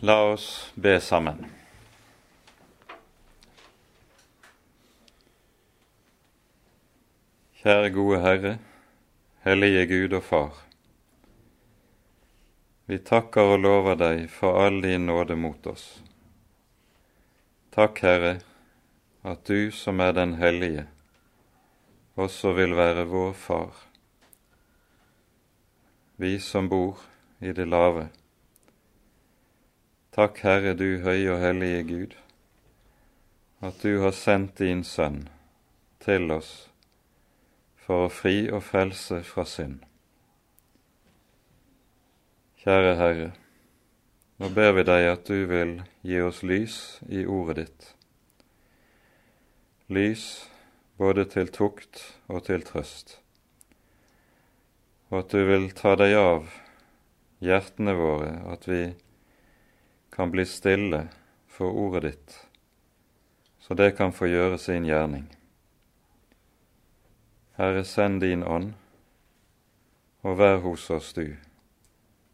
La oss be sammen. Kjære gode Herre, hellige Gud og Far. Vi takker og lover deg for all din nåde mot oss. Takk, Herre, at du som er den hellige, også vil være vår Far. Vi som bor i det lave, Takk, Herre, du høye og hellige Gud, at du har sendt din Sønn til oss for å fri og frelse fra synd. Kjære Herre, nå ber vi deg at du vil gi oss lys i ordet ditt. Lys både til tukt og til trøst, og at du vil ta deg av hjertene våre, at vi kan bli stille for ordet ditt, så det kan få gjøre sin gjerning. Herre, send din ånd, og vær hos oss du,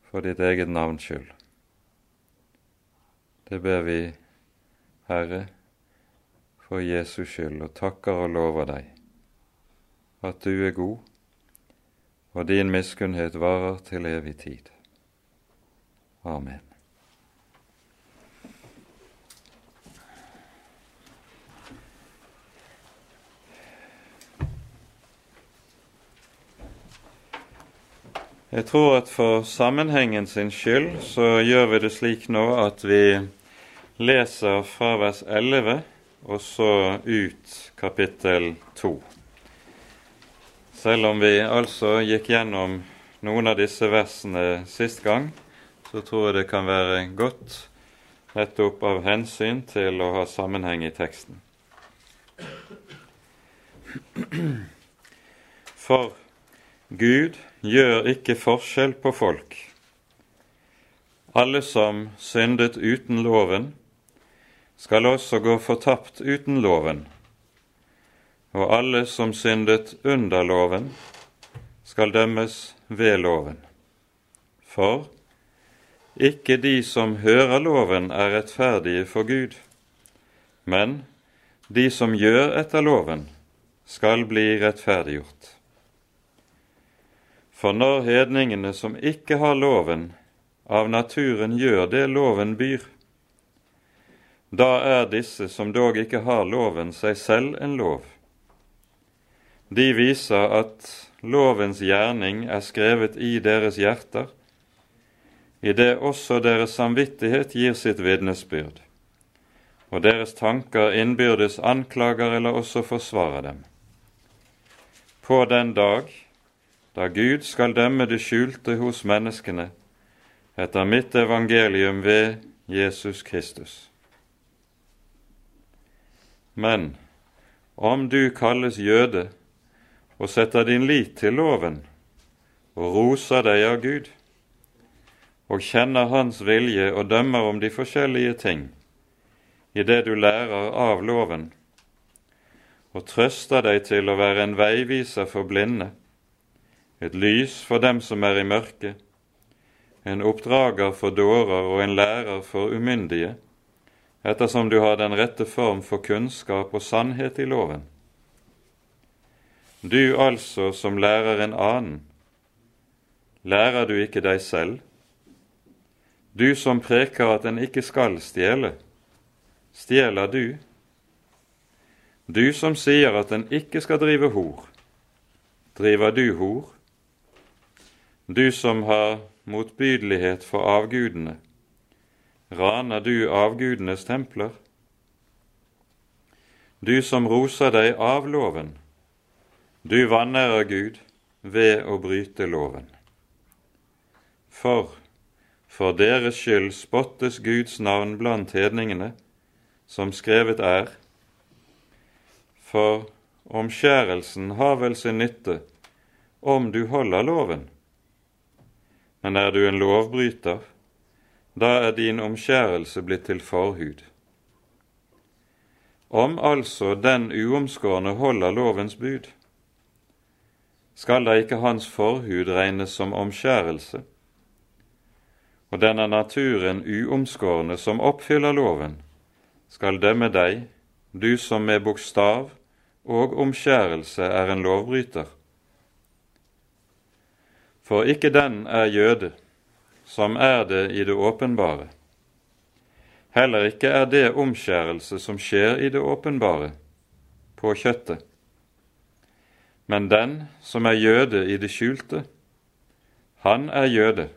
for ditt eget navns skyld. Det ber vi, Herre, for Jesus skyld, og takker og lover deg at du er god, og din miskunnhet varer til evig tid. Amen. Jeg tror at for sammenhengen sin skyld så gjør vi det slik nå at vi leser fra vers 11 og så ut kapittel 2. Selv om vi altså gikk gjennom noen av disse versene sist gang, så tror jeg det kan være godt nettopp av hensyn til å ha sammenheng i teksten. For Gud gjør ikke forskjell på folk. Alle som syndet uten loven, skal også gå fortapt uten loven, og alle som syndet under loven, skal dømmes ved loven. For ikke de som hører loven, er rettferdige for Gud, men de som gjør etter loven, skal bli rettferdiggjort. For når hedningene som ikke har loven, av naturen gjør det loven byr, da er disse som dog ikke har loven, seg selv en lov. De viser at lovens gjerning er skrevet i deres hjerter, i det også deres samvittighet gir sitt vitnesbyrd, og deres tanker innbyrdes anklager eller også forsvarer dem. På den dag da Gud skal dømme det skjulte hos menneskene etter mitt evangelium ved Jesus Kristus. Men om du kalles jøde og setter din lit til loven og roser deg av Gud, og kjenner Hans vilje og dømmer om de forskjellige ting i det du lærer av loven, og trøster deg til å være en veiviser for blinde, et lys for dem som er i mørket, en oppdrager for dårer og en lærer for umyndige, ettersom du har den rette form for kunnskap og sannhet i loven. Du altså som lærer en annen, lærer du ikke deg selv? Du som preker at en ikke skal stjele, stjeler du? Du som sier at en ikke skal drive hor, driver du hor? Du som har motbydelighet for avgudene, raner du avgudenes templer? Du som roser deg av loven, du vanærer Gud ved å bryte loven. For for deres skyld spottes Guds navn blant hedningene, som skrevet er. For omskjærelsen har vel sin nytte om du holder loven. Men er du en lovbryter, da er din omskjærelse blitt til forhud. Om altså den uomskårne holder lovens bud, skal da ikke hans forhud regnes som omskjærelse? og den er naturen uomskårne som oppfyller loven, skal dømme deg, du som med bokstav og omskjærelse er en lovbryter. For ikke den er jøde, som er det i det åpenbare. Heller ikke er det omskjærelse som skjer i det åpenbare, på kjøttet. Men den som er jøde i det skjulte, han er jøde,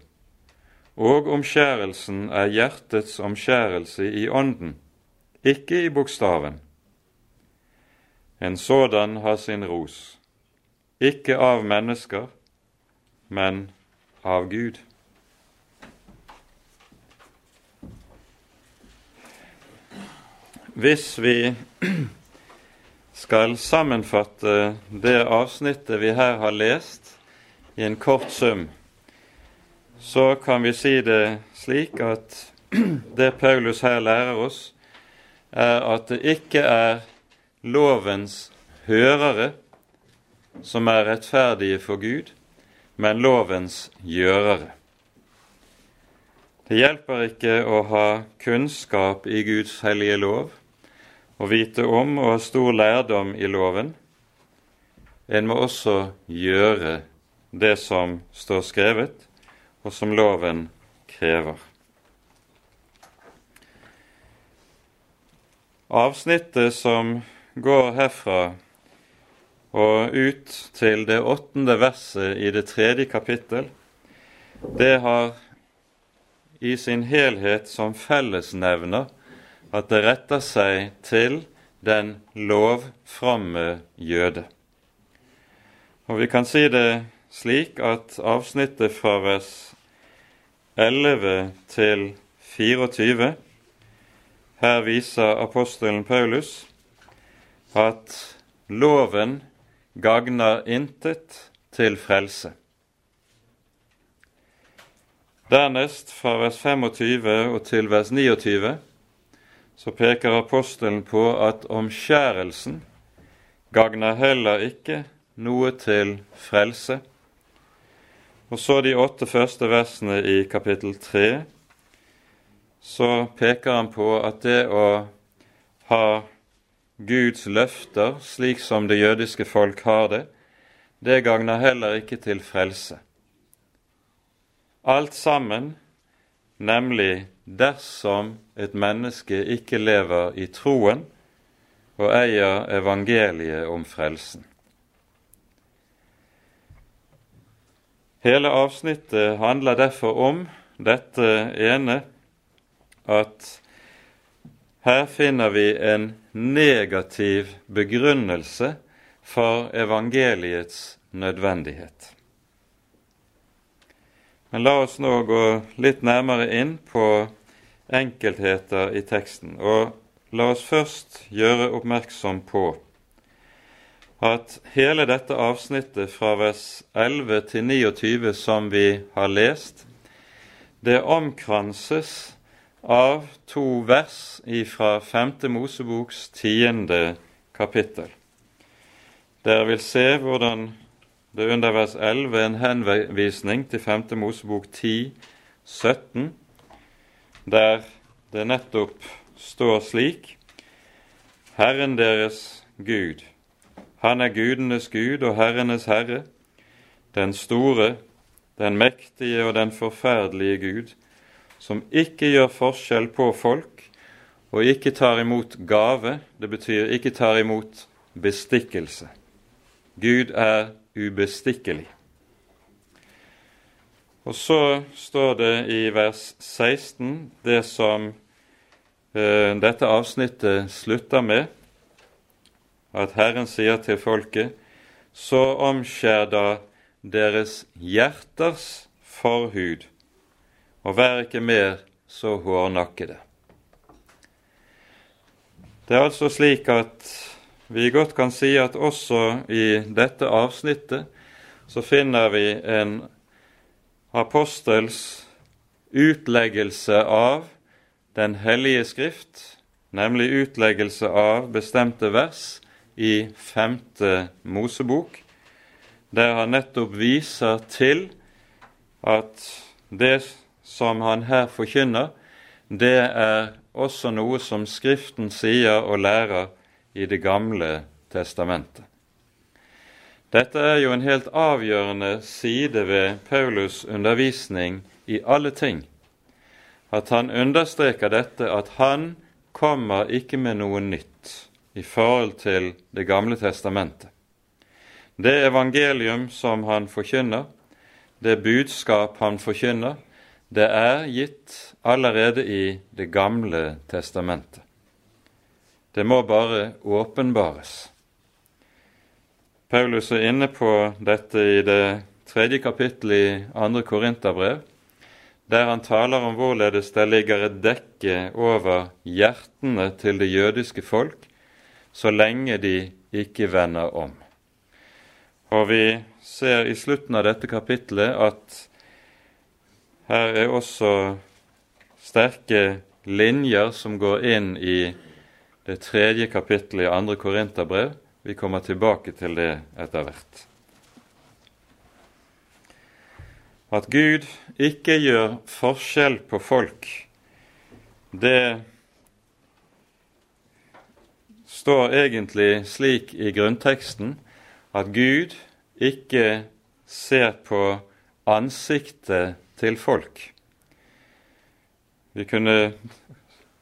og omskjærelsen er hjertets omskjærelse i ånden, ikke i bokstaven. En sådan har sin ros, ikke av mennesker, men av Gud. Hvis vi skal sammenfatte det avsnittet vi her har lest, i en kort sum, så kan vi si det slik at det Paulus her lærer oss, er at det ikke er lovens hørere som er rettferdige for Gud, men lovens gjørere. Det hjelper ikke å ha kunnskap i Guds hellige lov, å vite om og ha stor lærdom i loven. En må også gjøre det som står skrevet, og som loven krever. Avsnittet som går herfra og ut til det åttende verset i det tredje kapittel, det har i sin helhet som fellesnevner at det retter seg til den lovframme jøde. Og Vi kan si det slik at avsnittet fra vers 11 til 24 Her viser apostelen Paulus at loven gagner intet til frelse. Dernest, fra vers 25 og til vers 29, så peker apostelen på at omskjærelsen gagner heller ikke noe til frelse. Og så de åtte første versene i kapittel 3, så peker han på at det å ha Guds løfter slik som det jødiske folk har det, det gagner heller ikke til frelse. Alt sammen, nemlig dersom et menneske ikke lever i troen og eier evangeliet om frelsen. Hele avsnittet handler derfor om dette ene at her finner vi en negativ begrunnelse for evangeliets nødvendighet. Men la oss nå gå litt nærmere inn på enkeltheter i teksten. Og la oss først gjøre oppmerksom på at hele dette avsnittet fra vers 11 til 29 som vi har lest, det omkranses av to vers ifra femte Moseboks tiende kapittel. Dere vil se hvordan det under vers 11 er en henvisning til femte Mosebok 10, 17, der det nettopp står slik Herren deres Gud, han er gudenes Gud og herrenes herre, den store, den mektige og den forferdelige Gud, som ikke gjør forskjell på folk, og ikke tar imot gave. Det betyr ikke tar imot bestikkelse. Gud er ubestikkelig. Og så står det i vers 16 det som eh, dette avsnittet slutter med, at Herren sier til folket, så omskjær da deres hjerters forhud og vær ikke mer så hårnakkede. Det er altså slik at vi godt kan si at også i dette avsnittet så finner vi en apostels utleggelse av Den hellige skrift, nemlig utleggelse av bestemte vers i femte Mosebok, der han nettopp viser til at det som han her forkynner, det er også noe som Skriften sier og lærer i Det gamle testamentet. Dette er jo en helt avgjørende side ved Paulus' undervisning i alle ting, at han understreker dette at han kommer ikke med noe nytt i forhold til Det gamle testamentet. Det evangelium som han forkynner, det budskap han forkynner, det er gitt allerede i Det gamle testamentet. Det må bare åpenbares. Paulus er inne på dette i det tredje kapittelet i andre Korinterbrev, der han taler om hvorledes det ligger et dekke over hjertene til det jødiske folk så lenge de ikke vender om. Og vi ser i slutten av dette kapittelet at her er også sterke linjer som går inn i det tredje kapittelet i andre Korinterbrev, vi kommer tilbake til det etter hvert. At Gud ikke gjør forskjell på folk, det står egentlig slik i grunnteksten at Gud ikke ser på ansiktet til folk. Vi kunne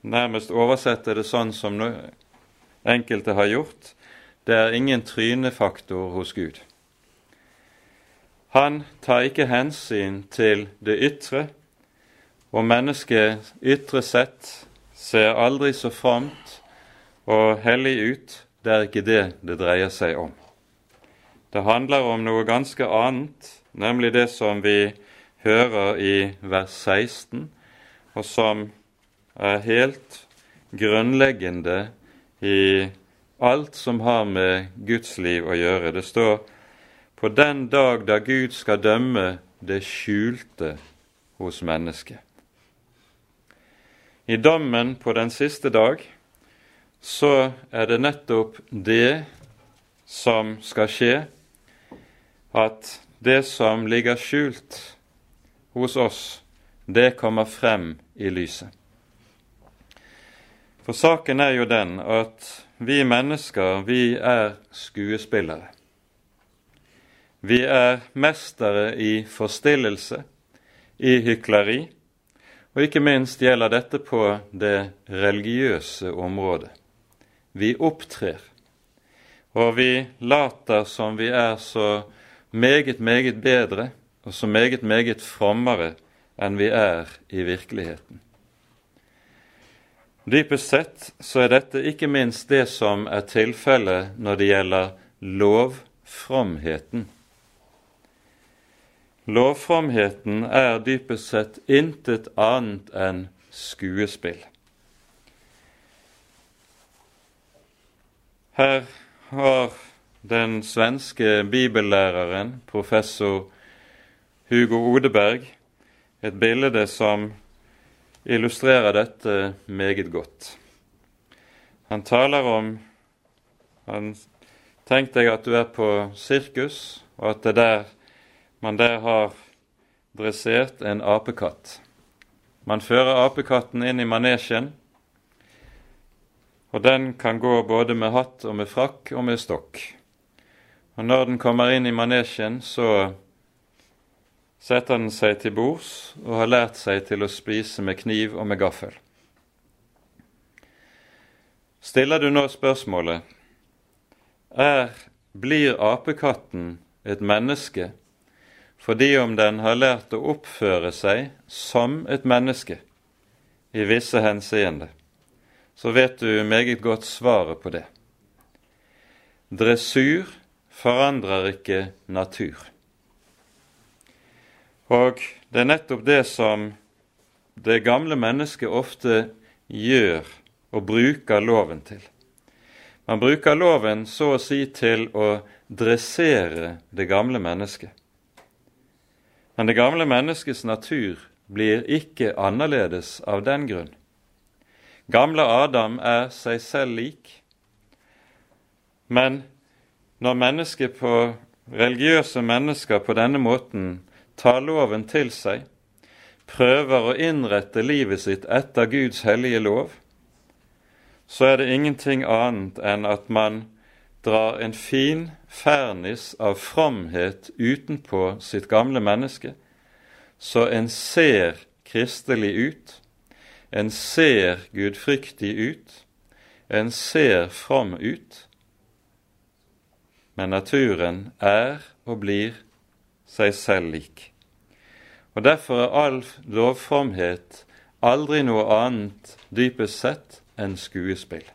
nærmest oversette det sånn som enkelte har gjort, det er ingen trynefaktor hos Gud. Han tar ikke hensyn til det ytre, og mennesket ytre sett ser aldri så fromt og hellig ut. Det er ikke det det dreier seg om. Det handler om noe ganske annet, nemlig det som vi hører i vers 16, og som er helt grunnleggende i alt som har med Guds liv å gjøre. Det står på den dag da Gud skal dømme det skjulte hos mennesket. I dommen på den siste dag så er det nettopp det som skal skje, at det som ligger skjult hos oss, det kommer frem i lyset. For saken er jo den at vi mennesker, vi er skuespillere. Vi er mestere i forstillelse, i hykleri, og ikke minst gjelder dette på det religiøse området. Vi opptrer, og vi later som vi er så meget, meget bedre og så meget, meget frommere enn vi er i virkeligheten. Dypest sett så er dette ikke minst det som er tilfellet når det gjelder lovfromheten. Lovfromheten er dypest sett intet annet enn skuespill. Her har den svenske bibellæreren, professor Hugo Odeberg, et bilde som illustrerer dette meget godt. Han taler om han, Tenk deg at du er på sirkus, og at det der, man der har dressert en apekatt. Man fører apekatten inn i manesjen, og den kan gå både med hatt og med frakk og med stokk. Og når den kommer inn i manesjen, så setter den seg til bords og har lært seg til å spise med kniv og med gaffel. Stiller du nå spørsmålet er blir apekatten et menneske fordi om den har lært å oppføre seg som et menneske i visse henseende, så vet du meget godt svaret på det. Dressur forandrer ikke natur. Og det er nettopp det som det gamle mennesket ofte gjør og bruker loven til. Man bruker loven så å si til å dressere det gamle mennesket. Men det gamle menneskets natur blir ikke annerledes av den grunn. Gamle Adam er seg selv lik. Men når religiøse mennesker på denne måten tar loven til seg, prøver å innrette livet sitt etter Guds hellige lov, så er det ingenting annet enn at man drar en fin fernis av fromhet utenpå sitt gamle menneske, så en ser kristelig ut, en ser gudfryktig ut, en ser from ut, men naturen er og blir seg selv lik. Og Derfor er all lovfromhet aldri noe annet dypest sett enn skuespill.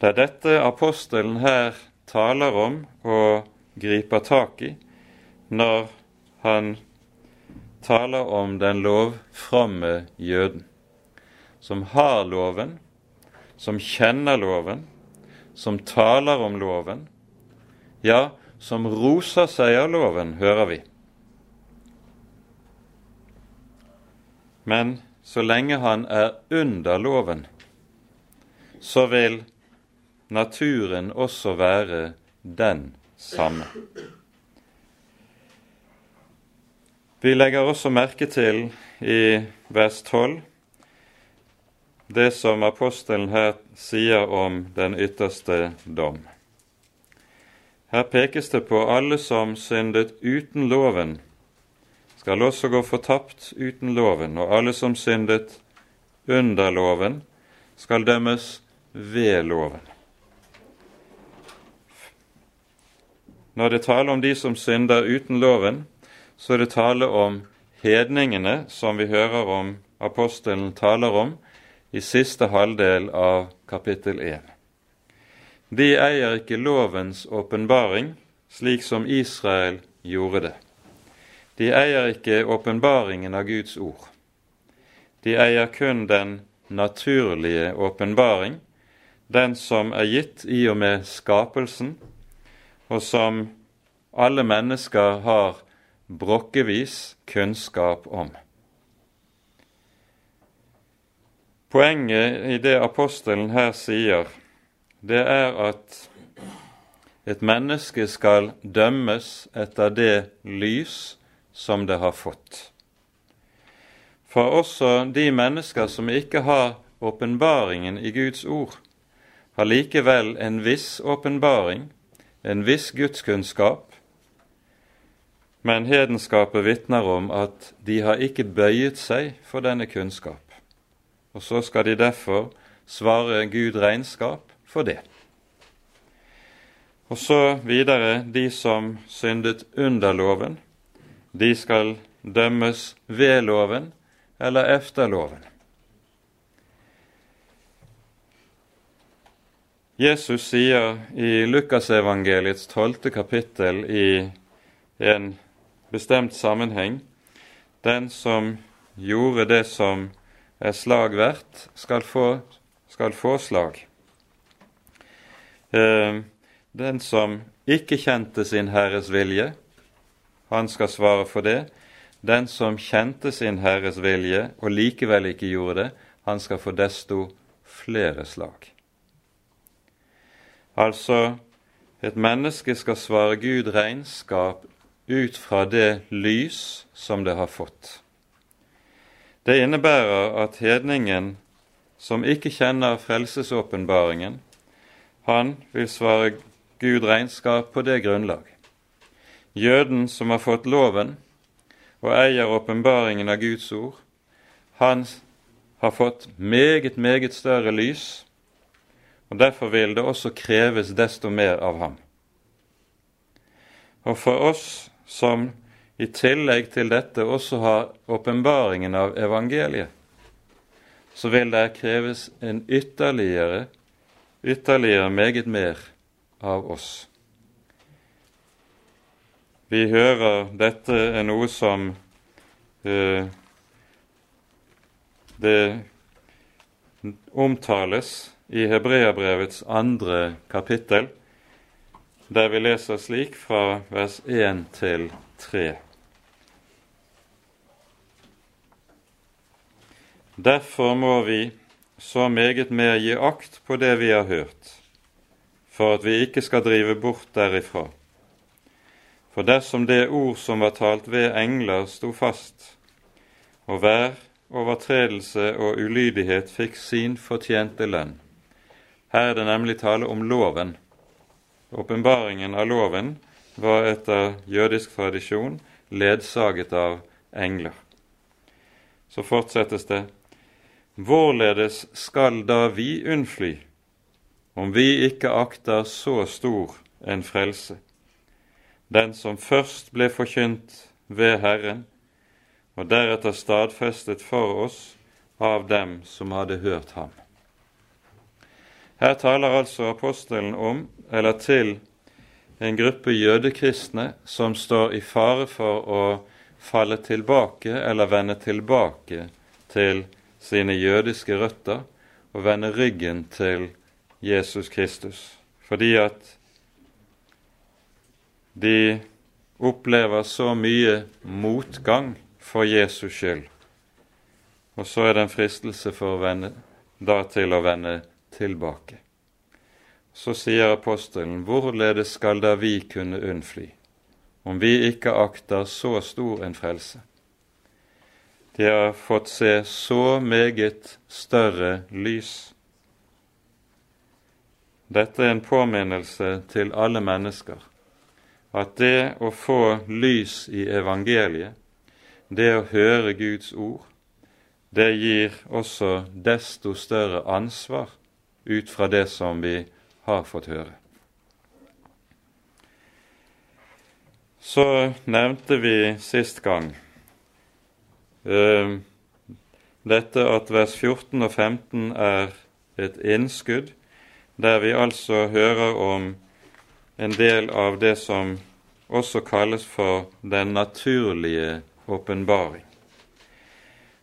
Det er dette apostelen her taler om og griper tak i når han taler om den lovfromme jøden, som har loven, som kjenner loven, som taler om loven, ja, som roser seg av loven, hører vi. Men så lenge han er under loven, så vil naturen også være den samme. Vi legger også merke til i vers 12 det som apostelen her sier om den ytterste dom. Her pekes det på alle som syndet uten loven, skal også gå fortapt uten loven, og alle som syndet under loven, skal dømmes ved loven. Når det taler om de som synder uten loven, så er det tale om hedningene, som vi hører om apostelen taler om i siste halvdel av kapittel 1. De eier ikke lovens åpenbaring, slik som Israel gjorde det. De eier ikke åpenbaringen av Guds ord. De eier kun den naturlige åpenbaring, den som er gitt i og med skapelsen, og som alle mennesker har brokkevis kunnskap om. Poenget i det apostelen her sier, det er at et menneske skal dømmes etter det lys som det har fått. For også de mennesker som ikke har åpenbaringen i Guds ord, har likevel en viss åpenbaring, en viss gudskunnskap, men hedenskapet vitner om at de har ikke bøyet seg for denne kunnskap og så skal de derfor svare Gud regnskap for det. Og så videre de som syndet under loven, de skal dømmes ved loven eller efter loven. Jesus sier i Lukasevangeliets tolvte kapittel i en bestemt sammenheng den som gjorde det som er slag verdt, skal få, skal få slag. Eh, den som ikke kjente sin Herres vilje, han skal svare for det. Den som kjente sin Herres vilje og likevel ikke gjorde det, han skal få desto flere slag. Altså, et menneske skal svare Gud regnskap ut fra det lys som det har fått. Det innebærer at hedningen som ikke kjenner frelsesåpenbaringen, han vil svare Gud regnskap på det grunnlag. Jøden som har fått loven og eier åpenbaringen av Guds ord, han har fått meget, meget større lys, og derfor vil det også kreves desto mer av ham. Og for oss som i tillegg til dette også har åpenbaringen av evangeliet, så vil det kreves en ytterligere, ytterligere meget mer av oss. Vi hører dette er noe som eh, det omtales i Hebreabrevets andre kapittel, der vi leser slik fra vers 1 til 3. Derfor må vi så meget mer gi akt på det vi har hørt, for at vi ikke skal drive bort derifra. For dersom det ord som var talt ved engler, sto fast, og hver overtredelse og ulydighet fikk sin fortjente lønn. Her er det nemlig tale om loven. Åpenbaringen av loven var etter jødisk tradisjon ledsaget av engler. Så fortsettes det. Hvorledes skal da vi unnfly, om vi ikke akter så stor en frelse? Den som først ble forkynt ved Herren, og deretter stadfestet for oss av dem som hadde hørt ham. Her taler altså apostelen om, eller til, en gruppe jødekristne som står i fare for å falle tilbake eller vende tilbake til sine jødiske røtter og vende ryggen til Jesus Kristus, fordi at de opplever så mye motgang for Jesus skyld. Og så er det en fristelse for å vende, da til å vende tilbake. Så sier apostelen, hvorledes skal da vi kunne unnfly, om vi ikke akter så stor en frelse? De har fått se så meget større lys. Dette er en påminnelse til alle mennesker at det å få lys i evangeliet det å høre Guds ord, det gir også desto større ansvar ut fra det som vi har fått høre. Så nevnte vi sist gang uh, dette at vers 14 og 15 er et innskudd, der vi altså hører om en del av det som også kalles for den naturlige åpenbaring.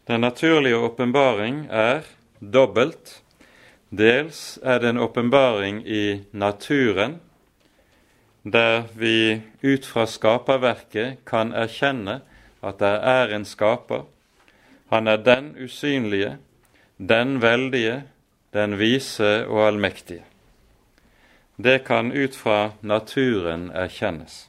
Den naturlige åpenbaring er dobbelt. Dels er det en åpenbaring i naturen, der vi ut fra skaperverket kan erkjenne at det er en skaper. Han er den usynlige, den veldige, den vise og allmektige. Det kan ut fra naturen erkjennes.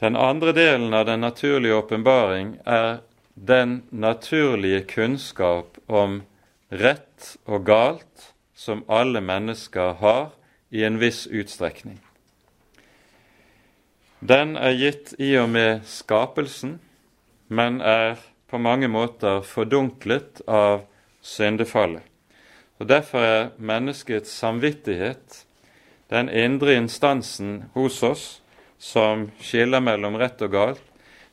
Den andre delen av den naturlige åpenbaring er den naturlige kunnskap om rett og galt som alle mennesker har i en viss utstrekning. Den er gitt i og med skapelsen, men er på mange måter fordunklet av syndefallet. Og Derfor er menneskets samvittighet den indre instansen hos oss som skiller mellom rett og galt,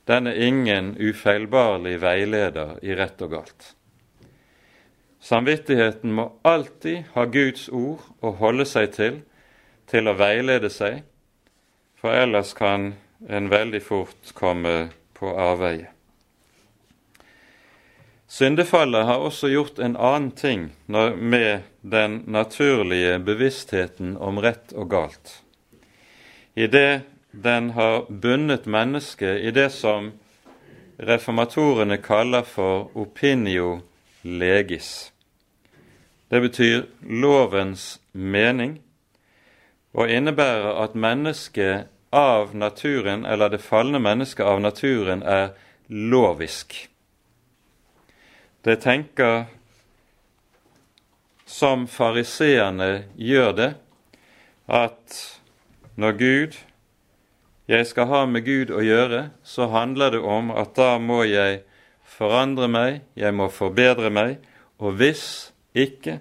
den er ingen ufeilbarlig veileder i rett og galt. Samvittigheten må alltid ha Guds ord å holde seg til, til å veilede seg, for ellers kan en veldig fort komme på avveie. Syndefallet har også gjort en annen ting med den naturlige bevisstheten om rett og galt. I det den har bundet mennesket i det som reformatorene kaller for opinio legis. Det betyr lovens mening, og innebærer at mennesket av naturen, eller det falne mennesket av naturen, er lovisk. Det tenker som fariseerne gjør det, at når Gud jeg skal ha med Gud å gjøre, så handler det om at da må jeg forandre meg, jeg må forbedre meg, og hvis ikke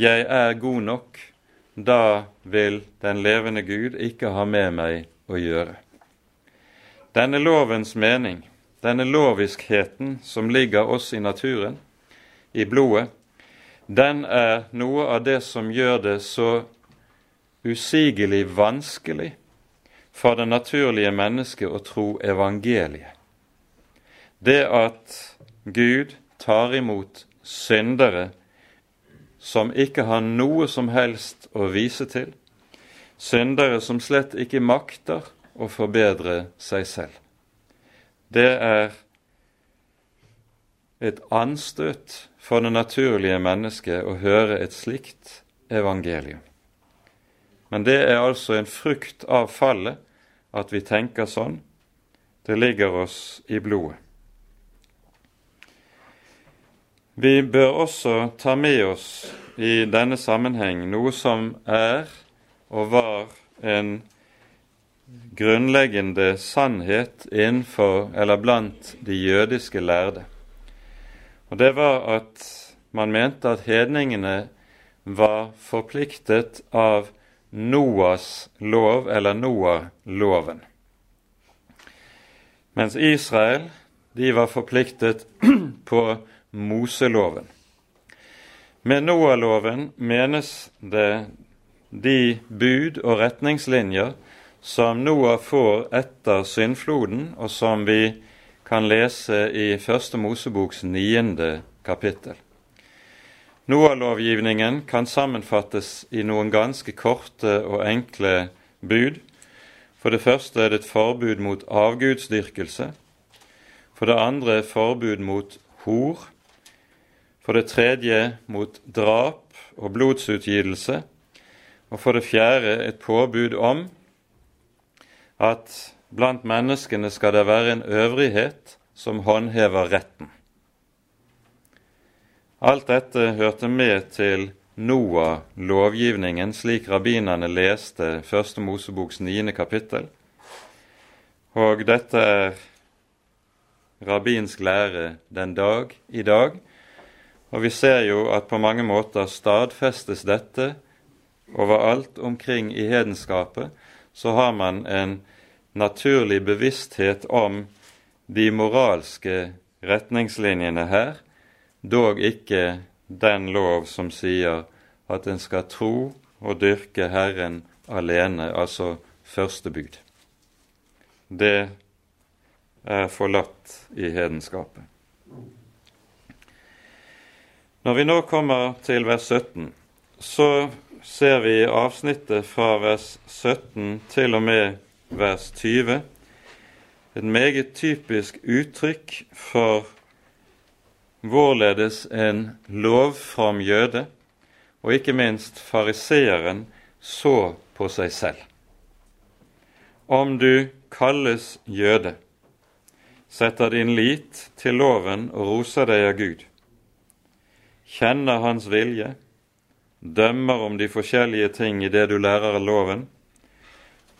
jeg er god nok, da vil den levende Gud ikke ha med meg å gjøre. Denne lovens mening, denne loviskheten som ligger oss i naturen, i blodet, den er noe av det som gjør det så usigelig vanskelig for det naturlige mennesket å tro evangeliet. Det at Gud tar imot syndere som ikke har noe som helst å vise til, syndere som slett ikke makter å forbedre seg selv. Det er et anstøt for det naturlige mennesket å høre et slikt evangelium. Men det er altså en frukt av fallet at vi tenker sånn. Det ligger oss i blodet. Vi bør også ta med oss i denne sammenheng noe som er og var en grunnleggende sannhet innenfor eller blant de jødiske lærde. Og det var at man mente at hedningene var forpliktet av Noas lov, eller Noah-loven. Mens Israel de var forpliktet på Moseloven. Med Noah-loven menes det de bud og retningslinjer som Noah får etter syndfloden, og som vi kan lese i Første Moseboks niende kapittel. Noah-lovgivningen kan sammenfattes i noen ganske korte og enkle bud. For det første er det et forbud mot avgudsdyrkelse. For det andre forbud mot hor. For det tredje mot drap og blodsutgytelse. Og for det fjerde et påbud om at blant menneskene skal det være en øvrighet som håndhever retten. Alt dette hørte med til Noah-lovgivningen, slik rabbinerne leste Første Moseboks niende kapittel. Og dette er rabbinsk lære den dag i dag. Og vi ser jo at på mange måter stadfestes dette overalt omkring i hedenskapet. Så har man en naturlig bevissthet om de moralske retningslinjene her, dog ikke den lov som sier at en skal tro og dyrke Herren alene, altså første bud. Det er forlatt i hedenskapet. Når vi nå kommer til vers 17, så ser vi i avsnittet fra vers 17 til og med vers 20 et meget typisk uttrykk for hvorledes en lovfram jøde, og ikke minst fariseeren, så på seg selv. Om du kalles jøde, setter din lit til loven og roser deg av Gud, kjenner Hans vilje, dømmer om de forskjellige ting i det du lærer av loven,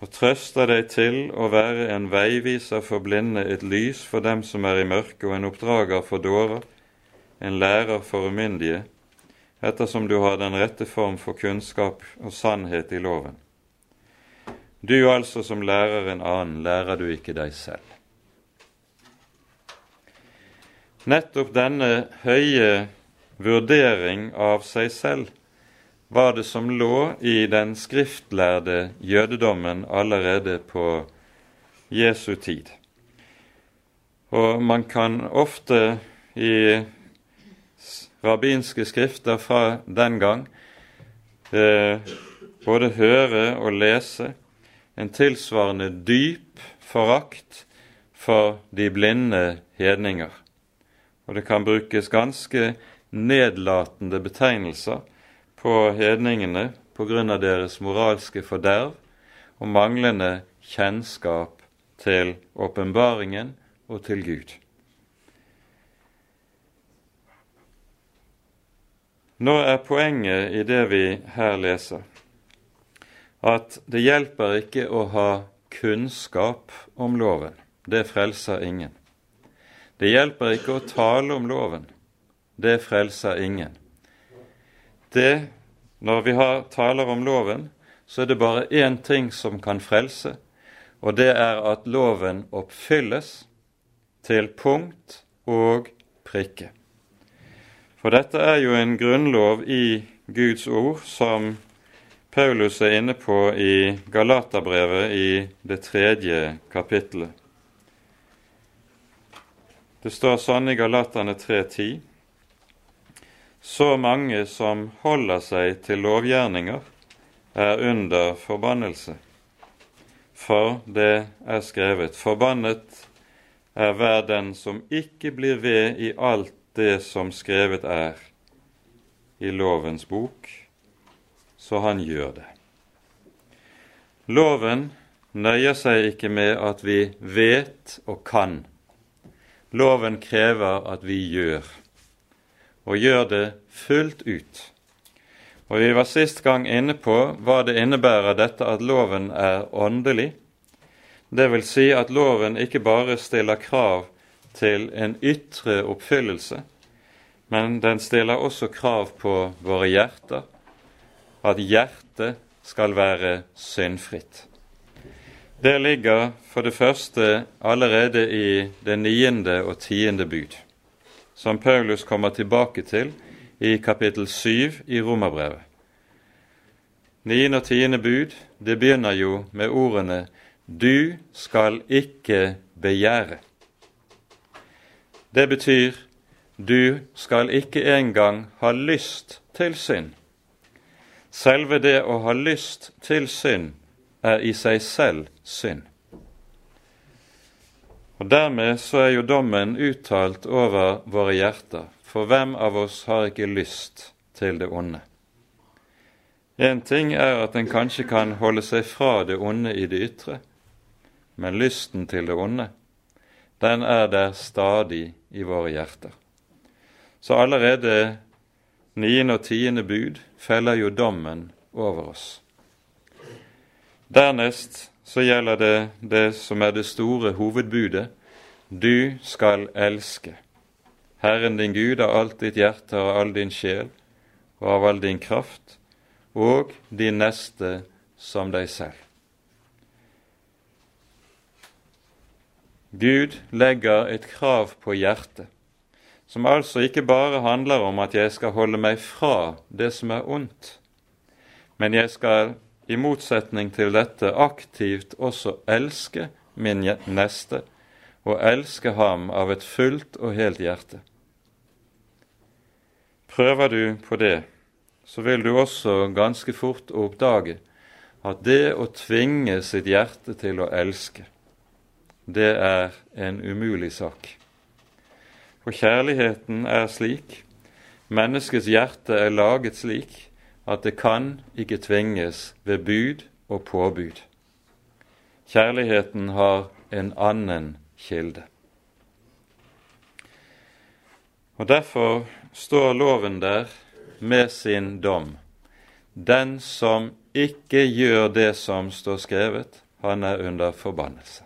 og trøster deg til å være en veiviser for blinde, et lys for dem som er i mørket, og en oppdrager for dårer, en lærer for umyndige, ettersom du har den rette form for kunnskap og sannhet i loven. Du altså som lærer en annen, lærer du ikke deg selv. Nettopp denne høye vurdering av seg selv var det som lå i den skriftlærde jødedommen allerede på Jesu tid. Og man kan ofte i rabbinske skrifter fra den gang eh, både høre og lese en tilsvarende dyp forakt for de blinde hedninger. Og det kan brukes ganske nedlatende betegnelser på hedningene på grunn av deres moralske forderv og manglende kjennskap til åpenbaringen og til Gud. Nå er poenget i det vi her leser, at det hjelper ikke å ha kunnskap om loven. Det frelser ingen. Det hjelper ikke å tale om loven. Det frelser ingen det, når vi har, taler om loven, så er det bare én ting som kan frelse, og det er at loven oppfylles til punkt og prikke. For dette er jo en grunnlov i Guds ord som Paulus er inne på i Galaterbrevet i det tredje kapittelet. Det står sånn i Galaterne 3.10.: så mange som holder seg til lovgjerninger, er under forbannelse. For det er skrevet:" Forbannet er hver den som ikke blir ved i alt det som skrevet er i lovens bok, så han gjør det. Loven nøyer seg ikke med at vi vet og kan. Loven krever at vi gjør, og gjør det fullt ut. Og Vi var sist gang inne på hva det innebærer dette at loven er åndelig. Det vil si at loven ikke bare stiller krav til en ytre oppfyllelse, men den stiller også krav på våre hjerter, at hjertet skal være syndfritt. Det ligger for det første allerede i det niende og tiende bud, som Paulus kommer tilbake til i kapittel syv i Romerbrevet. Niende og tiende bud det begynner jo med ordene 'Du skal ikke begjære'. Det betyr du skal ikke engang ha lyst til synd. Selve det å ha lyst til synd er i seg selv synd. Og Dermed så er jo dommen uttalt over våre hjerter, for hvem av oss har ikke lyst til det onde? Én ting er at en kanskje kan holde seg fra det onde i det ytre, men lysten til det onde, den er der stadig i våre hjerter. Så allerede niende og tiende bud feller jo dommen over oss. Dernest så gjelder det det som er det store hovedbudet. Du skal elske Herren din Gud av alt ditt hjerte og all din sjel og av all din kraft, og din neste som deg selv. Gud legger et krav på hjertet, som altså ikke bare handler om at jeg skal holde meg fra det som er ondt, men jeg skal i motsetning til dette aktivt også elske min neste, og elske ham av et fullt og helt hjerte. Prøver du på det, så vil du også ganske fort oppdage at det å tvinge sitt hjerte til å elske, det er en umulig sak. For kjærligheten er slik, menneskets hjerte er laget slik, at det kan ikke tvinges ved bud og påbud. Kjærligheten har en annen kilde. Og Derfor står loven der med sin dom. Den som ikke gjør det som står skrevet, han er under forbannelse.